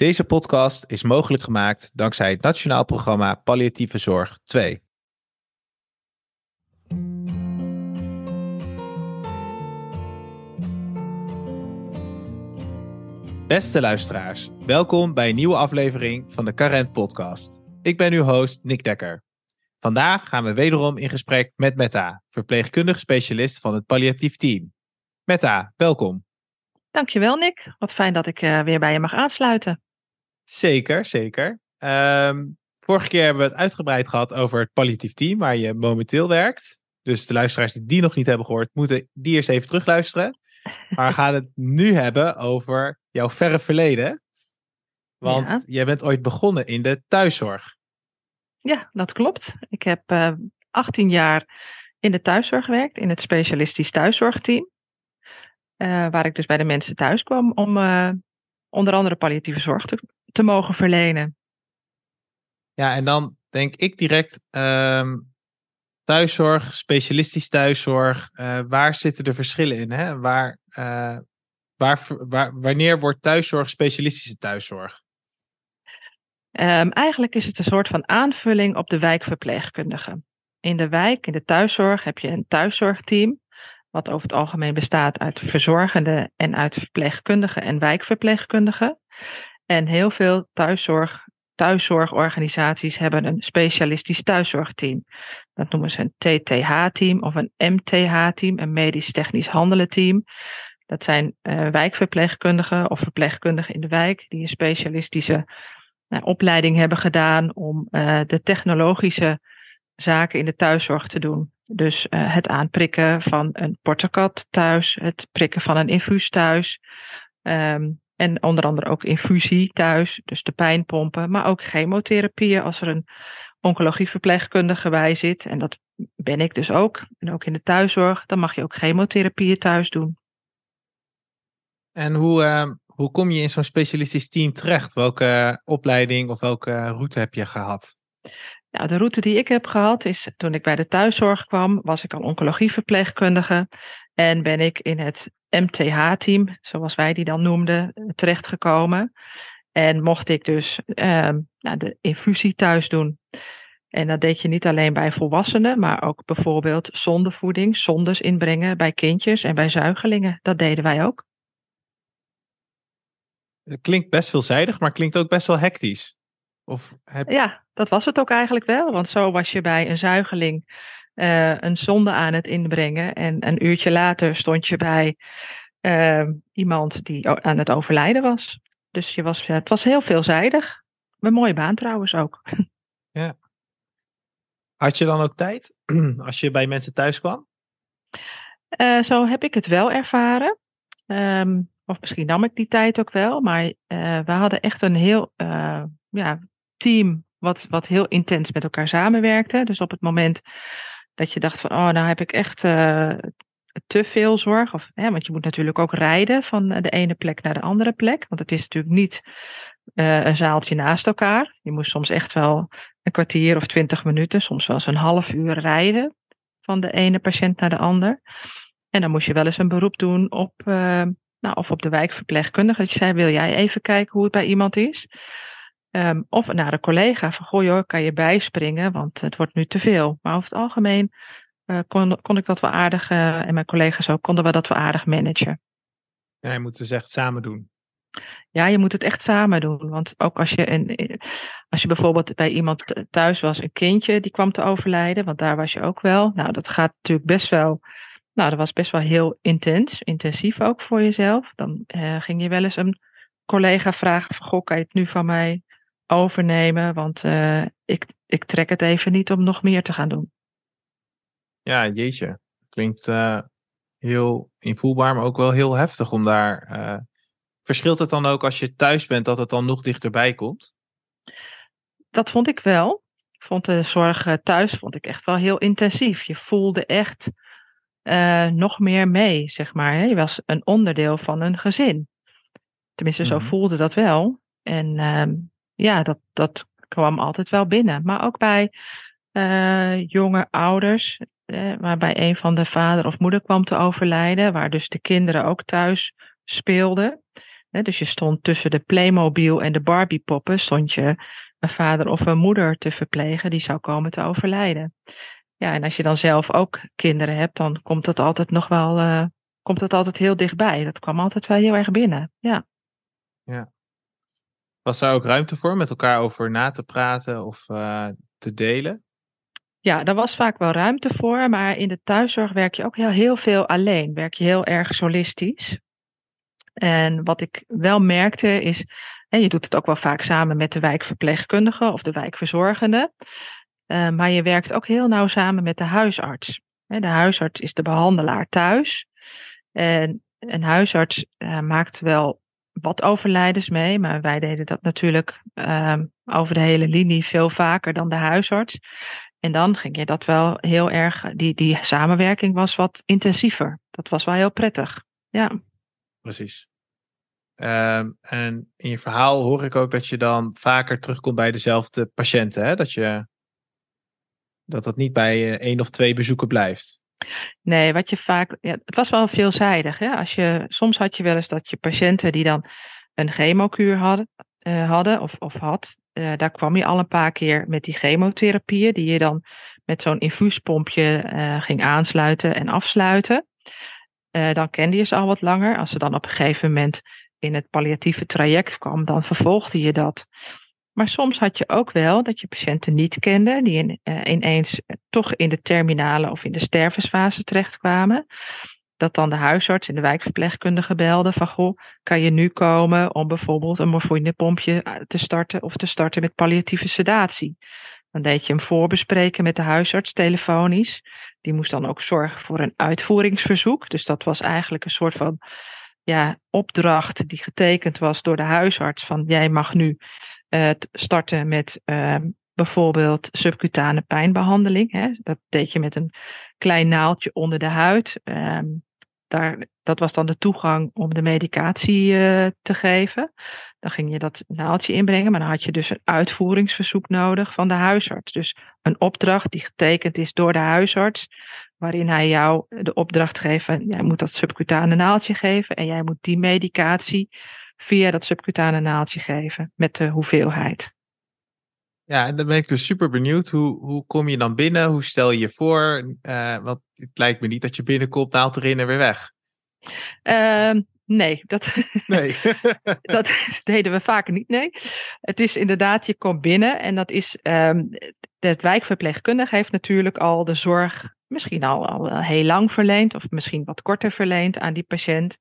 Deze podcast is mogelijk gemaakt dankzij het Nationaal Programma Palliatieve Zorg 2. Beste luisteraars, welkom bij een nieuwe aflevering van de Carent Podcast. Ik ben uw host Nick Dekker. Vandaag gaan we wederom in gesprek met Metta, verpleegkundig specialist van het palliatief team. Metta, welkom. Dankjewel Nick, wat fijn dat ik uh, weer bij je mag aansluiten. Zeker, zeker. Um, vorige keer hebben we het uitgebreid gehad over het palliatief team waar je momenteel werkt. Dus de luisteraars die die nog niet hebben gehoord, moeten die eerst even terugluisteren. Maar we gaan het nu hebben over jouw verre verleden. Want ja. jij bent ooit begonnen in de thuiszorg. Ja, dat klopt. Ik heb uh, eh, 18 jaar in de thuiszorg gewerkt, in het specialistisch thuiszorgteam. Uh, waar ik dus bij de mensen thuis kwam om uh, onder andere palliatieve zorg te, te, mogen verlenen. Ja, en dan denk ik direct um, thuiszorg, specialistisch thuiszorg. waar zitten de verschillen in? Hè? Waar, waar, waar, wanneer wordt thuiszorg specialistische thuiszorg? Um, eigenlijk is het een soort van aanvulling op de wijkverpleegkundige. In de wijk, in de thuiszorg, heb je een thuiszorgteam, wat over het algemeen bestaat uit verzorgenden en uit verpleegkundigen en wijkverpleegkundigen. En heel veel thuiszorg, thuiszorgorganisaties hebben een specialistisch thuiszorgteam. Dat noemen ze een TTH-team of een MTH-team, een medisch-technisch handelen-team. Dat zijn uh, wijkverpleegkundigen of verpleegkundigen in de wijk die een specialistische nou, opleiding hebben gedaan om uh, de technologische zaken in de thuiszorg te doen. Dus het aanprikken van een portakat thuis, het prikken van een infuus thuis. Um, en onder andere ook infusie thuis, dus de pijnpompen, maar ook chemotherapieën als er een oncologieverpleegkundige bij zit. En dat ben ik dus ook. En ook in de thuiszorg, dan mag je ook chemotherapieën thuis doen. En hoe, uh, hoe kom je in zo'n specialistisch team terecht? Welke opleiding of welke route heb je gehad? Nou, de route die ik heb gehad is toen ik bij de thuiszorg kwam, was ik al oncologieverpleegkundige en ben ik in het MTH-team, zoals wij die dan noemden, terechtgekomen. En mocht ik dus uh, nou, de infusie thuis doen. En dat deed je niet alleen bij volwassenen, maar ook bijvoorbeeld zondevoeding, zondes inbrengen bij kindjes en bij zuigelingen. Dat deden wij ook. Het klinkt best veelzijdig, maar klinkt ook best wel hectisch. Of heb... Ja, dat was het ook eigenlijk wel. Want zo was je bij een zuigeling uh, een zonde aan het inbrengen. En een uurtje later stond je bij uh, iemand die aan het overlijden was. Dus je was, het was heel veelzijdig. Een mooie baan trouwens ook. Ja. Had je dan ook tijd als je bij mensen thuis kwam? Uh, zo heb ik het wel ervaren. Um, of misschien nam ik die tijd ook wel. Maar uh, we hadden echt een heel ja, team wat, wat heel intens met elkaar samenwerkte. Dus op het moment dat je dacht van, oh, nou heb ik echt uh, te veel zorg. Of, hè, want je moet natuurlijk ook rijden van de ene plek naar de andere plek. Want het is natuurlijk niet een zaaltje naast elkaar. Je moest soms echt wel een kwartier of twintig minuten, soms wel eens een half uur rijden van de ene patiënt naar de ander. En dan moest je wel eens een beroep doen op nou, of op de wijkverpleegkundige. Dat je zei, wil jij even kijken hoe het bij iemand is? Um, of naar een collega van, goh joh, kan je bijspringen, want het wordt nu te veel. Maar over het algemeen uh, kon, kon ik dat wel aardig, uh, en mijn collega's ook, konden we dat wel aardig managen. Ja, je moet het dus echt samen doen. Ja, je moet het echt samen doen. Want ook als je, een, als je bijvoorbeeld bij iemand thuis was, een kindje die kwam te overlijden, want daar was je ook wel. Nou, dat gaat natuurlijk best wel nou, dat was best wel heel intens, intensief ook voor jezelf. Dan ging je wel eens een collega vragen van, goh, kan je het nu van mij overnemen? Want uh, ik, ik trek het even niet om nog meer te gaan doen. Ja, jeetje. Klinkt uh, heel invoelbaar, maar ook wel heel heftig om daar... Verschilt het dan ook als je thuis bent, dat het dan nog dichterbij komt? Dat vond ik wel. Ik vond de zorg thuis vond ik echt wel heel intensief. Je voelde echt uh, nog meer mee, zeg maar. Je was een onderdeel van een gezin. Tenminste, zo mm -hmm. voelde dat wel. En uh, ja, dat, dat kwam altijd wel binnen. Maar ook bij uh, jonge ouders, eh, waarbij een van de vader of moeder kwam te overlijden, waar dus de kinderen ook thuis speelden. dus je stond tussen de Playmobil en de Barbie-poppen, stond je een vader of een moeder te verplegen die zou komen te overlijden. Ja, en als je dan zelf ook kinderen hebt, dan komt het altijd nog wel, uh, komt het altijd heel dichtbij. Dat kwam altijd wel heel erg binnen. Ja. Ja. Was er ook ruimte voor met elkaar over na te praten of uh, te delen? Ja, daar was vaak wel ruimte voor, maar in de thuiszorg werk je ook heel, heel veel alleen. Werk je heel erg solistisch. En wat ik wel merkte is, en je doet het ook wel vaak samen met de wijkverpleegkundige of de wijkverzorgende, uh, maar je werkt ook heel nauw samen met de huisarts. De huisarts is de behandelaar thuis. En een huisarts uh, maakt wel wat overlijdens mee, maar wij deden dat natuurlijk uh, over de hele linie veel vaker dan de huisarts. En dan ging je dat wel heel erg, die, die samenwerking was wat intensiever. Dat was wel heel prettig. Ja. Precies. Um, en in je verhaal hoor ik ook dat je dan vaker terugkomt bij dezelfde patiënten. Hè? Dat, je, dat dat niet bij uh, één of twee bezoeken blijft. Nee, wat je vaak. Ja, het was wel veelzijdig. Hè? Als je, soms had je wel eens dat je patiënten die dan een chemokuur hadden, uh, hadden of, of had. Uh, daar kwam je al een paar keer met die chemotherapieën, die je dan met zo'n infuuspompje ging aansluiten en afsluiten. dan kende je ze al wat langer. Als ze dan op een gegeven moment in het palliatieve traject kwam, dan vervolgde je dat. Maar soms had je ook wel dat je patiënten niet kende, die uh, ineens toch in de terminale of in de stervensfase terechtkwamen. Dat dan de huisarts en de wijkverpleegkundige belden van, goh, kan je nu komen om bijvoorbeeld een morfinepompje eh, te starten of te starten met palliatieve sedatie. Dan deed je hem voorbespreken met de huisarts telefonisch. Die moest dan ook zorgen voor een uitvoeringsverzoek. Dus dat was eigenlijk een soort van ja, opdracht die getekend was door de huisarts van jij mag nu uh, starten met uh, bijvoorbeeld subcutane pijnbehandeling. Hè. Dat deed je met een klein naaldje onder de huid. Um, daar, dat was dan de toegang om de medicatie uh, te geven. Dan ging je dat naaldje inbrengen, maar dan had je dus een uitvoeringsverzoek nodig van de huisarts. Dus een opdracht die getekend is door de huisarts, waarin hij jou de opdracht geeft: jij moet dat subcutane naaldje geven en jij moet die medicatie via dat subcutane naaldje geven met de hoeveelheid. Ja, en dan ben ik dus super benieuwd. Hoe, hoe kom je dan binnen? Hoe stel je je voor? Uh, want het lijkt me niet dat je binnenkomt, naald erin en weer weg. Uh, nee, dat, nee. dat deden we vaker niet. Nee. Het is inderdaad, je komt binnen en dat is. Um, de wijkverpleegkundige heeft natuurlijk al de zorg misschien al, al heel lang verleend, of misschien wat korter verleend aan die patiënt.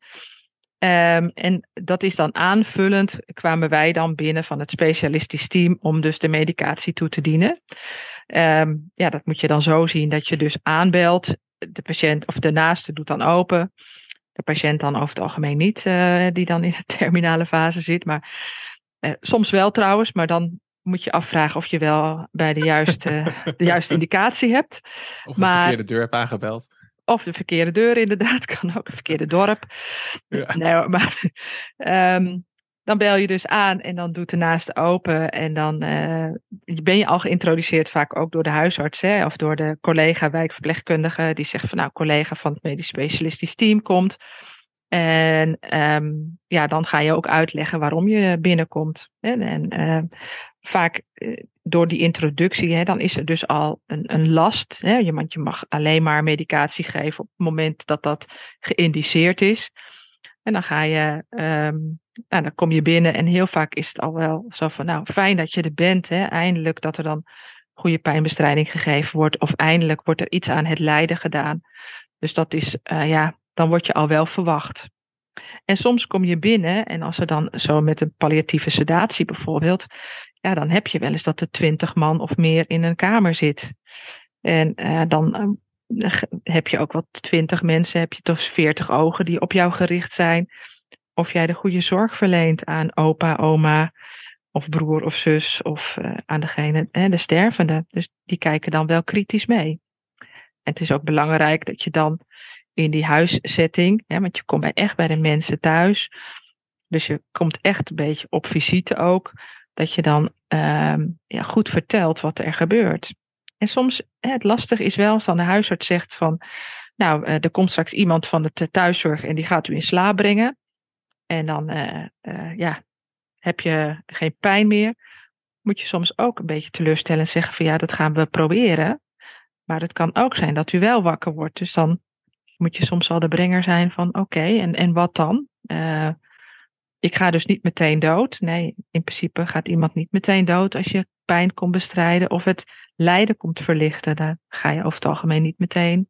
Um, en dat is dan aanvullend, kwamen wij dan binnen van het specialistisch team om dus de medicatie toe te dienen. Um, ja, dat moet je dan zo zien dat je dus aanbelt. De patiënt of de naaste doet dan open. De patiënt dan over het algemeen niet, uh, die dan in de terminale fase zit. Maar uh, soms wel trouwens, maar dan moet je afvragen of je wel bij de juiste, de juiste indicatie hebt. Of de maar, verkeerde deur hebt aangebeld. Of de verkeerde deur inderdaad, kan ook een verkeerde dorp. Ja. Nee, maar um, dan bel je dus aan en dan doet de naaste open. En dan uh, ben je al geïntroduceerd vaak ook door de huisarts hè, of door de collega wijkverpleegkundige. Die zegt van nou, collega van het medisch specialistisch team komt. En um, ja, dan ga je ook uitleggen waarom je binnenkomt. En, en uh, vaak uh, door die introductie, hè, dan is er dus al een, een last. Hè, want je mag alleen maar medicatie geven op het moment dat dat geïndiceerd is. En dan ga je, um, nou, dan kom je binnen en heel vaak is het al wel zo van, nou, fijn dat je er bent. Hè, eindelijk dat er dan goede pijnbestrijding gegeven wordt. Of eindelijk wordt er iets aan het lijden gedaan. Dus dat is, uh, ja, dan word je al wel verwacht. En soms kom je binnen en als er dan zo met een palliatieve sedatie bijvoorbeeld, ja, dan heb je wel eens dat er twintig man of meer in een kamer zit. En uh, dan uh, heb je ook wat twintig mensen, heb je toch veertig ogen die op jou gericht zijn. Of jij de goede zorg verleent aan opa, oma, of broer of zus, of uh, aan degene, de stervende. Dus die kijken dan wel kritisch mee. Het is ook belangrijk dat je dan in die huissetting, hè, want je komt echt bij de mensen thuis. Dus je komt echt een beetje op visite ook dat je dan uh, ja, goed vertelt wat er gebeurt. En soms, het lastige is wel als dan de huisarts zegt van, nou, uh, er komt straks iemand van de thuiszorg en die gaat u in slaap brengen. En dan ja, heb je geen pijn meer. Moet je soms ook een beetje teleurstellen en zeggen van ja, dat gaan we proberen. Maar het kan ook zijn dat u wel wakker wordt. Dus dan moet je soms wel de brenger zijn van oké, en, en wat dan? Uh, ik ga dus niet meteen dood. Nee, in principe gaat iemand niet meteen dood als je pijn komt bestrijden of het lijden komt verlichten. Dan ga je over het algemeen niet meteen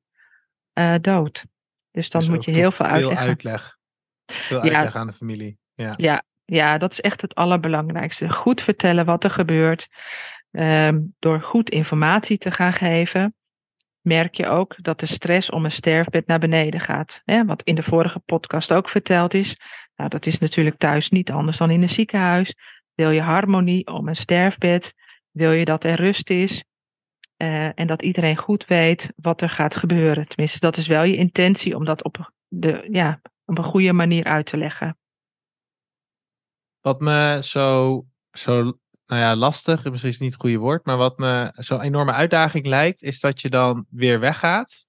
uh, dood. Dus dan Dus moet je heel veel veel uitleggen. uitleg. Veel Ja. uitleg aan de familie. Ja. Ja, ja, dat is echt het allerbelangrijkste. Goed vertellen wat er gebeurt. Ehm, door goed informatie te gaan geven, merk je ook dat de stress om een sterfbed naar beneden gaat. Hè? Wat in de vorige podcast ook verteld is. Nou, dat is natuurlijk thuis niet anders dan in een ziekenhuis. Wil je harmonie om een sterfbed? Wil je dat er rust is? eh, en dat iedereen goed weet wat er gaat gebeuren. Tenminste, dat is wel je intentie om dat op, de, ja, op een goede manier uit te leggen. Wat me zo, zo nou ja, lastig, misschien is niet het goede woord, maar wat me zo'n enorme uitdaging lijkt, is dat je dan weer weggaat.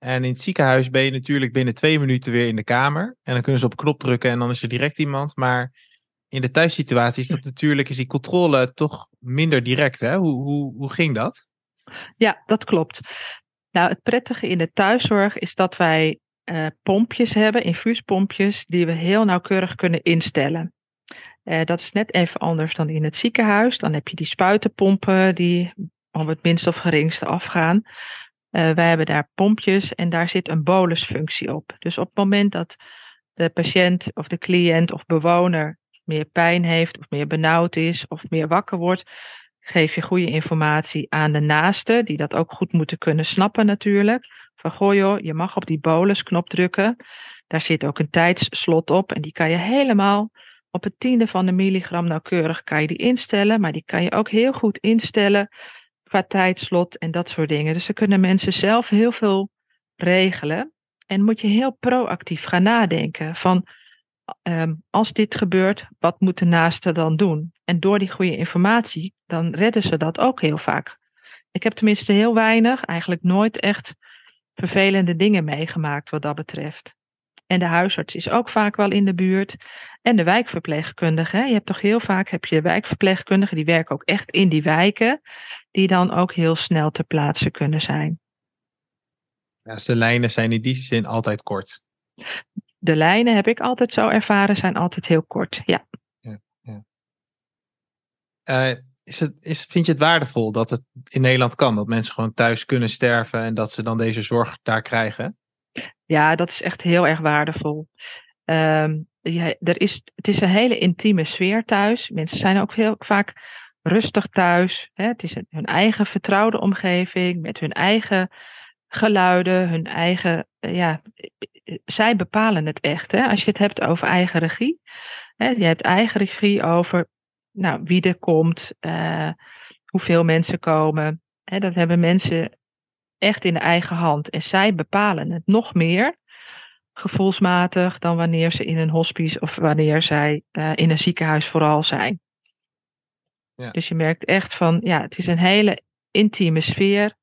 En in het ziekenhuis ben je natuurlijk binnen twee minuten weer in de kamer. En dan kunnen ze op knop drukken en dan is er direct iemand. Maar in de thuissituatie is dat natuurlijk, is die controle toch minder direct. Hè? Hoe, hoe, hoe ging dat? Ja, dat klopt. Nou, het prettige in de thuiszorg is dat wij eh, pompjes hebben, infuuspompjes, die we heel nauwkeurig kunnen instellen. Eh, dat is net even anders dan in het ziekenhuis. Dan heb je die spuitenpompen die om het minst of geringste afgaan. Eh, wij hebben daar pompjes en daar zit een bolusfunctie op. Dus op het moment dat de patiënt of de cliënt of bewoner meer pijn heeft of meer benauwd is of meer wakker wordt, geef je goede informatie aan de naasten, die dat ook goed moeten kunnen snappen natuurlijk. Van goh joh, je mag op die bolusknop drukken. Daar zit ook een tijdsslot op en die kan je helemaal op het tiende van de milligram nauwkeurig kan je die instellen, maar die kan je ook heel goed instellen qua tijdslot en dat soort dingen. Dus dan kunnen mensen zelf heel veel regelen en moet je heel proactief gaan nadenken van ehm, als dit gebeurt, wat moet de naaste dan doen? En door die goede informatie, dan redden ze dat ook heel vaak. Ik heb tenminste heel weinig, eigenlijk nooit echt vervelende dingen meegemaakt wat dat betreft. En de huisarts is ook vaak wel in de buurt. En de wijkverpleegkundige. Je hebt toch heel vaak heb je wijkverpleegkundigen, die werken ook echt in die wijken, die dan ook heel snel ter plaatse kunnen zijn. Ja, dus de lijnen zijn in die zin altijd kort. De lijnen, heb ik altijd zo ervaren, zijn altijd heel kort. Ja. Uh, is het, is, vind je het waardevol dat het in Nederland kan? Dat mensen gewoon thuis kunnen sterven en dat ze dan deze zorg daar krijgen? Ja, dat is echt heel erg waardevol. Ja, er is, het is een hele intieme sfeer thuis. Mensen zijn ook heel vaak rustig thuis. Hè? Het is een, hun eigen vertrouwde omgeving met hun eigen geluiden, hun eigen. Ja, zij bepalen het echt. Hè? Als je het hebt over eigen regie. Hè? Je hebt eigen regie over nou, wie er komt, uh, hoeveel mensen komen. Hè? Dat hebben mensen echt in de eigen hand. En zij bepalen het nog meer gevoelsmatig dan wanneer ze in een hospice of wanneer zij uh, in een ziekenhuis vooral zijn. Ja. Dus je merkt echt van, ja, het is een hele intieme sfeer.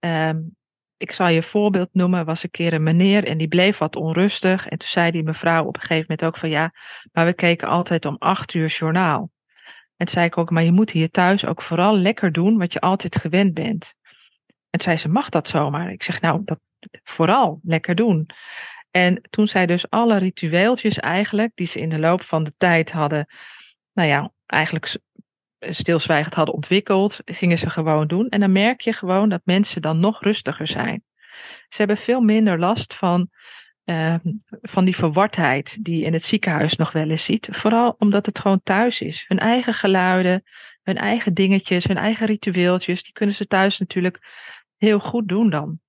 Um, ik zal je een voorbeeld noemen, was een keer een meneer en die bleef wat onrustig. En toen zei die mevrouw op een gegeven moment ook van ja, maar we keken altijd om acht uur journaal. En toen zei ik ook, maar je moet hier thuis ook vooral lekker doen wat je altijd gewend bent. En zei ze, mag dat zomaar? Ik zeg, nou, dat vooral lekker doen. En toen zij dus alle ritueeltjes eigenlijk, die ze in de loop van de tijd hadden, nou ja, eigenlijk stilzwijgend hadden ontwikkeld, gingen ze gewoon doen. En dan merk je gewoon dat mensen dan nog rustiger zijn. Ze hebben veel minder last van, uh, van die verwardheid die je in het ziekenhuis nog wel eens ziet. Vooral omdat het gewoon thuis is. Hun eigen geluiden, hun eigen dingetjes, hun eigen ritueeltjes, die kunnen ze thuis natuurlijk heel goed doen dan.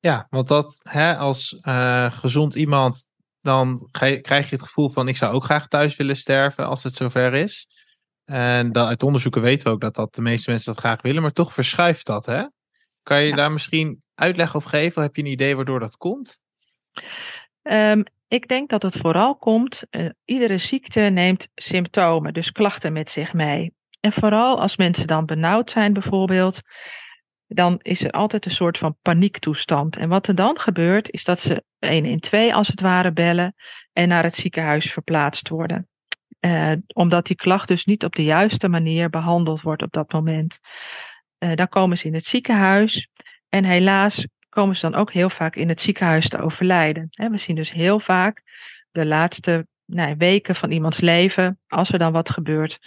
Ja, want dat hè, als uh, gezond iemand, dan krijg je het gevoel van ik zou ook graag thuis willen sterven als het zover is. En dat, uit onderzoeken weten we ook dat, dat de meeste mensen dat graag willen, maar toch verschuift dat. Hè? Kan je ja. daar misschien uitleg over geven? Heb je een idee waardoor dat komt? Um, ik denk dat het vooral komt, uh, iedere ziekte neemt symptomen, dus klachten met zich mee. En vooral als mensen dan benauwd zijn bijvoorbeeld, dan is er altijd een soort van paniektoestand. En wat er dan gebeurt, is dat ze 112 als het ware bellen en naar het ziekenhuis verplaatst worden. Uh, omdat die klacht dus niet op de juiste manier behandeld wordt op dat moment. Uh, dan komen ze in het ziekenhuis en helaas komen ze dan ook heel vaak in het ziekenhuis te overlijden. we zien dus heel vaak de laatste weken van iemands leven, als er dan wat gebeurt,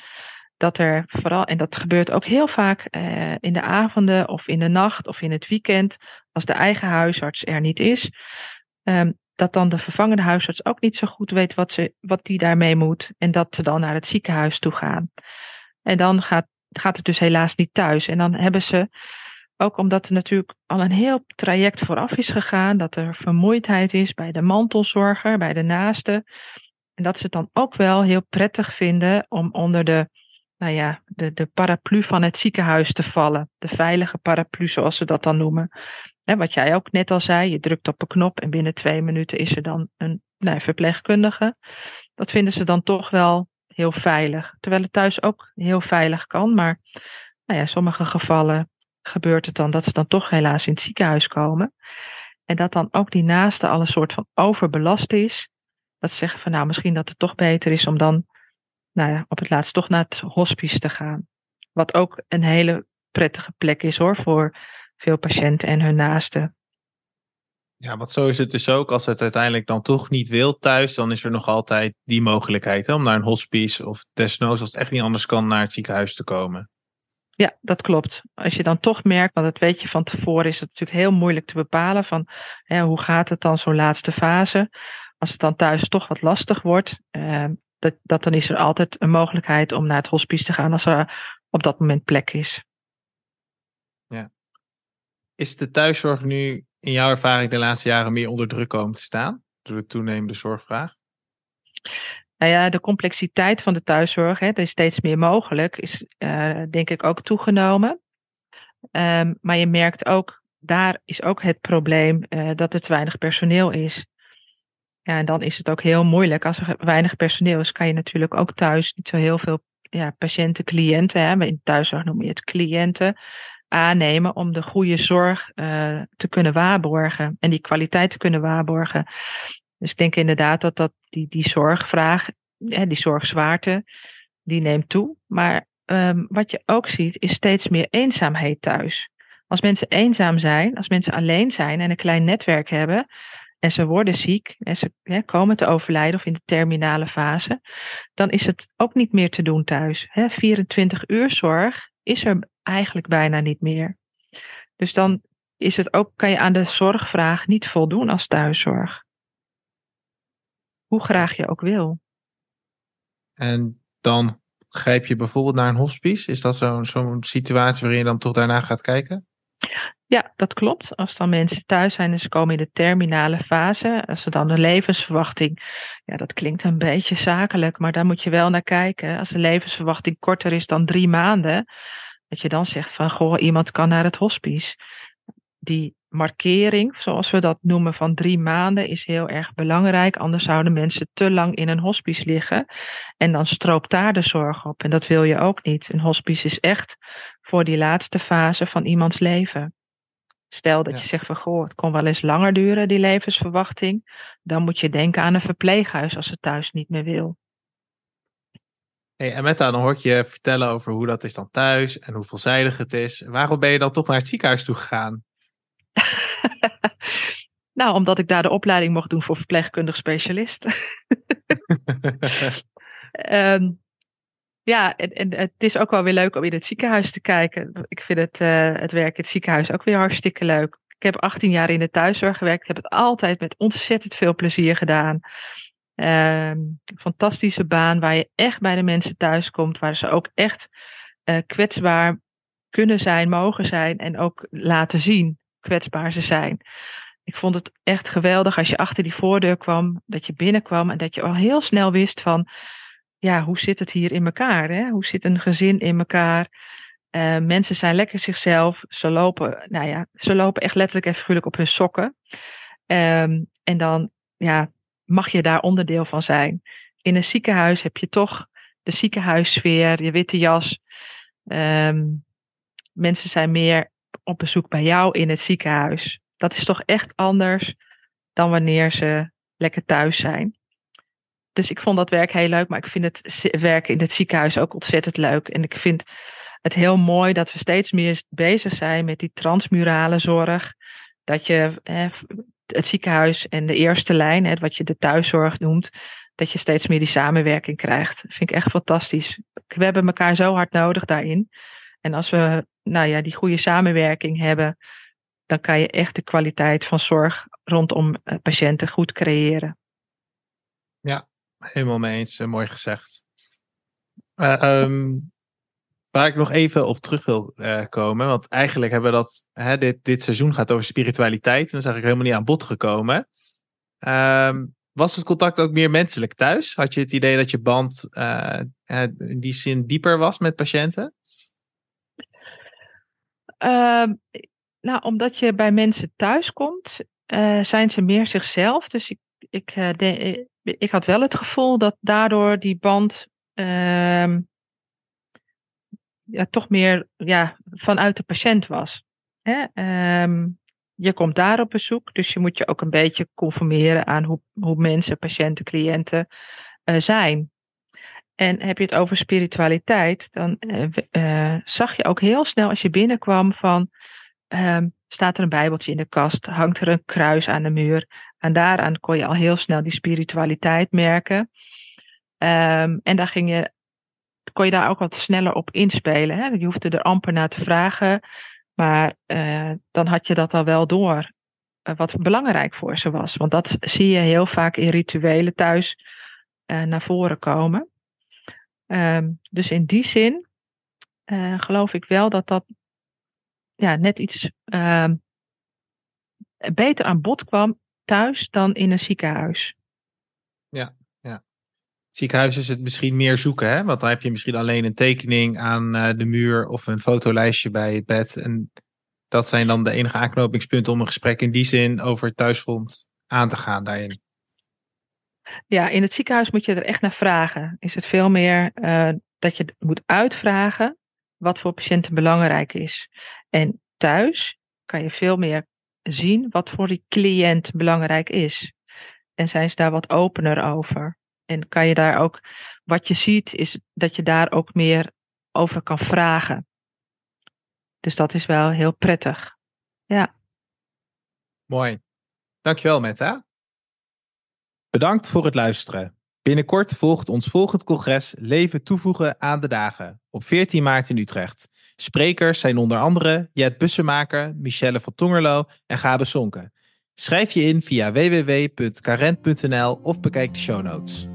dat er vooral, en dat gebeurt ook heel vaak uh, in de avonden of in de nacht of in het weekend, als de eigen huisarts er niet is, um, dat dan de vervangende huisarts ook niet zo goed weet wat, ze, wat die daarmee moet en dat ze dan naar het ziekenhuis toe gaan. En dan gaat, gaat het dus helaas niet thuis. En dan hebben ze, ook omdat er natuurlijk al een heel traject vooraf is gegaan, dat er vermoeidheid is bij de mantelzorger, bij de naaste. En dat ze het dan ook wel heel prettig vinden om onder de nou ja, de, de paraplu van het ziekenhuis te vallen. De veilige paraplu, zoals ze dat dan noemen. En wat jij ook net al zei, je drukt op een knop en binnen twee minuten is er dan een nou, verpleegkundige. Dat vinden ze dan toch wel heel veilig. Terwijl het thuis ook heel veilig kan, maar nou ja, in sommige gevallen gebeurt het dan dat ze dan toch helaas in het ziekenhuis komen. En dat dan ook die naaste al een soort van overbelast is. Dat ze zeggen van nou, misschien dat het toch beter is om dan nou ja, op het laatst toch naar het hospice te gaan. Wat ook een hele prettige plek is hoor, voor veel patiënten en hun naasten. Ja, want zo is het dus ook. Als het uiteindelijk dan toch niet wil thuis, dan is er nog altijd die mogelijkheid hè, om naar een hospice of desnoods, als het echt niet anders kan, naar het ziekenhuis te komen. Ja, dat klopt. Als je dan toch merkt, want dat weet je van tevoren, is het natuurlijk heel moeilijk te bepalen van hè, hoe gaat het dan zo'n laatste fase. Als het dan thuis toch wat lastig wordt, eh, dat, dat dan is er altijd een mogelijkheid om naar het hospice te gaan als er op dat moment plek is. Ja. Is de thuiszorg nu in jouw ervaring de laatste jaren meer onder druk komen te staan door de toenemende zorgvraag? Nou ja, de complexiteit van de thuiszorg, hè, er is steeds meer mogelijk, is uh, denk ik ook toegenomen. Um, maar je merkt ook, daar is ook het probleem uh, dat er te weinig personeel is. Ja, en dan is het ook heel moeilijk. Als er weinig personeel is, kan je natuurlijk ook thuis niet zo heel veel ja, patiënten, cliënten, hè, in thuiszorg noem je het cliënten, aannemen om de goede zorg uh, te kunnen waarborgen en die kwaliteit te kunnen waarborgen. Dus ik denk inderdaad dat, dat die, die zorgvraag, hè, die zorgzwaarte, die neemt toe. Maar um, wat je ook ziet, is steeds meer eenzaamheid thuis. Als mensen eenzaam zijn, als mensen alleen zijn en een klein netwerk hebben, en ze worden ziek en ze hè, komen te overlijden of in de terminale fase, dan is het ook niet meer te doen thuis. Hè, 24 uur zorg is er eigenlijk bijna niet meer. Dus dan is het ook, kan je aan de zorgvraag niet voldoen als thuiszorg. Hoe graag je ook wil. En dan grijp je bijvoorbeeld naar een hospice? Is dat zo'n zo'n situatie waarin je dan toch daarna gaat kijken? Ja, dat klopt. Als dan mensen thuis zijn en ze komen in de terminale fase, als ze dan de levensverwachting, ja, dat klinkt een beetje zakelijk, maar daar moet je wel naar kijken. Als de levensverwachting korter is dan drie maanden, dat je dan zegt van, goh, iemand kan naar het hospice. Die markering, zoals we dat noemen, van drie maanden is heel erg belangrijk. Anders zouden mensen te lang in een hospice liggen. En dan stroopt daar de zorg op. En dat wil je ook niet. Een hospice is echt voor die laatste fase van iemands leven. Stel dat je zegt van goh, het kon wel eens langer duren, die levensverwachting. Dan moet je denken aan een verpleeghuis als het thuis niet meer wil. Hey, en Metta, dan hoor ik je vertellen over hoe dat is dan thuis en hoe veelzijdig het is. Waarom ben je dan toch naar het ziekenhuis toe gegaan? nou, omdat ik daar de opleiding mocht doen voor verpleegkundig specialist. um, ja, en, het is ook wel weer leuk om in het ziekenhuis te kijken. Ik vind het, uh, het werk in het ziekenhuis ook weer hartstikke leuk. Ik heb 18 jaar in de thuiszorg gewerkt. Ik heb het altijd met ontzettend veel plezier gedaan. Uh, fantastische baan waar je echt bij de mensen thuis komt. Waar ze ook echt uh, kwetsbaar kunnen zijn, mogen zijn. En ook laten zien kwetsbaar ze zijn. Ik vond het echt geweldig als je achter die voordeur kwam. Dat je binnenkwam en dat je al heel snel wist van ja, hoe zit het hier in elkaar? Hè? Hoe zit een gezin in elkaar? Uh, mensen zijn lekker zichzelf. Ze lopen, nou ja, ze lopen echt letterlijk en figuurlijk op hun sokken. Um, en dan ja, mag je daar onderdeel van zijn. In een ziekenhuis heb je toch de ziekenhuissfeer, je witte jas. Um, mensen zijn meer op bezoek bij jou in het ziekenhuis. Dat is toch echt anders dan wanneer ze lekker thuis zijn. Dus ik vond dat werk heel leuk, maar ik vind het werken in het ziekenhuis ook ontzettend leuk. En ik vind het heel mooi dat we steeds meer bezig zijn met die transmurale zorg. Dat je hè, het ziekenhuis en de eerste lijn, hè, wat je de thuiszorg noemt, dat je steeds meer die samenwerking krijgt. Dat vind ik echt fantastisch. We hebben elkaar zo hard nodig daarin. En als we nou ja, die goede samenwerking hebben, dan kan je echt de kwaliteit van zorg rondom eh, patiënten goed creëren. Helemaal mee eens. Eh, mooi gezegd. Uh, um, waar ik nog even op terug wil uh, komen, want eigenlijk hebben we dat, hè, dit, dit seizoen gaat over spiritualiteit. En dat is eigenlijk helemaal niet aan bod gekomen. Um, was het contact ook meer menselijk thuis? Had je het idee dat je band in die zin dieper was met patiënten? Uh, nou, omdat je bij mensen thuis komt, zijn ze meer zichzelf. Dus ik, ik, de, ik had wel het gevoel dat daardoor die band ehm, ja, toch meer ja, vanuit de patiënt was. Hè? Um, je komt daar op bezoek, dus je moet je ook een beetje conformeren aan hoe, hoe mensen, patiënten, cliënten uh, zijn. En heb je het over spiritualiteit, dan uh, uh, zag je ook heel snel als je binnenkwam van, um, staat er een bijbeltje in de kast, hangt er een kruis aan de muur. En daaraan kon je al heel snel die spiritualiteit merken. Um, en daar ging je, kon je daar ook wat sneller op inspelen. Hè? Je hoefde er amper naar te vragen. Maar uh, dan had je dat al wel door, uh, wat belangrijk voor ze was. Want dat zie je heel vaak in rituelen thuis uh, naar voren komen. Um, dus in die zin geloof ik wel dat dat ja, net iets ehm, beter aan bod kwam thuis dan in een ziekenhuis. Ja, ja. Het ziekenhuis is het misschien meer zoeken, hè? Want dan heb je misschien alleen een tekening aan uh, de muur of een fotolijstje bij het bed. En dat zijn dan de enige aanknopingspunten om een gesprek in die zin over het thuisfront aan te gaan daarin. Ja, in het ziekenhuis moet je er echt naar vragen. Is het veel meer uh, dat je moet uitvragen wat voor patiënten belangrijk is. En thuis kan je veel meer zien wat voor die cliënt belangrijk is. En zijn ze daar wat opener over. En kan je daar ook, wat je ziet, is dat je daar ook meer over kan vragen. Dus dat is wel heel prettig. Ja. Mooi. Dankjewel, Metta. Bedankt voor het luisteren. Binnenkort volgt ons volgend congres Leven toevoegen aan de dagen op 14 maart in Utrecht. Sprekers zijn onder andere Jet Bussemaker, Michelle van Tongerlo en Gabe Sonke. Schrijf je in via www.carent.nl of bekijk de show notes.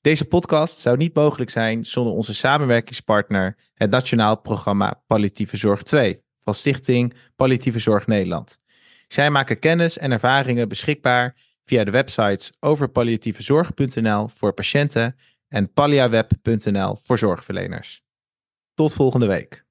Deze podcast zou niet mogelijk zijn zonder onze samenwerkingspartner, het Nationaal Programma Palliatieve Zorg 2 van Stichting Palliatieve Zorg Nederland. Zij maken kennis en ervaringen beschikbaar via de websites overpalliatievezorg.nl voor patiënten en palliaweb.nl voor zorgverleners. Tot volgende week.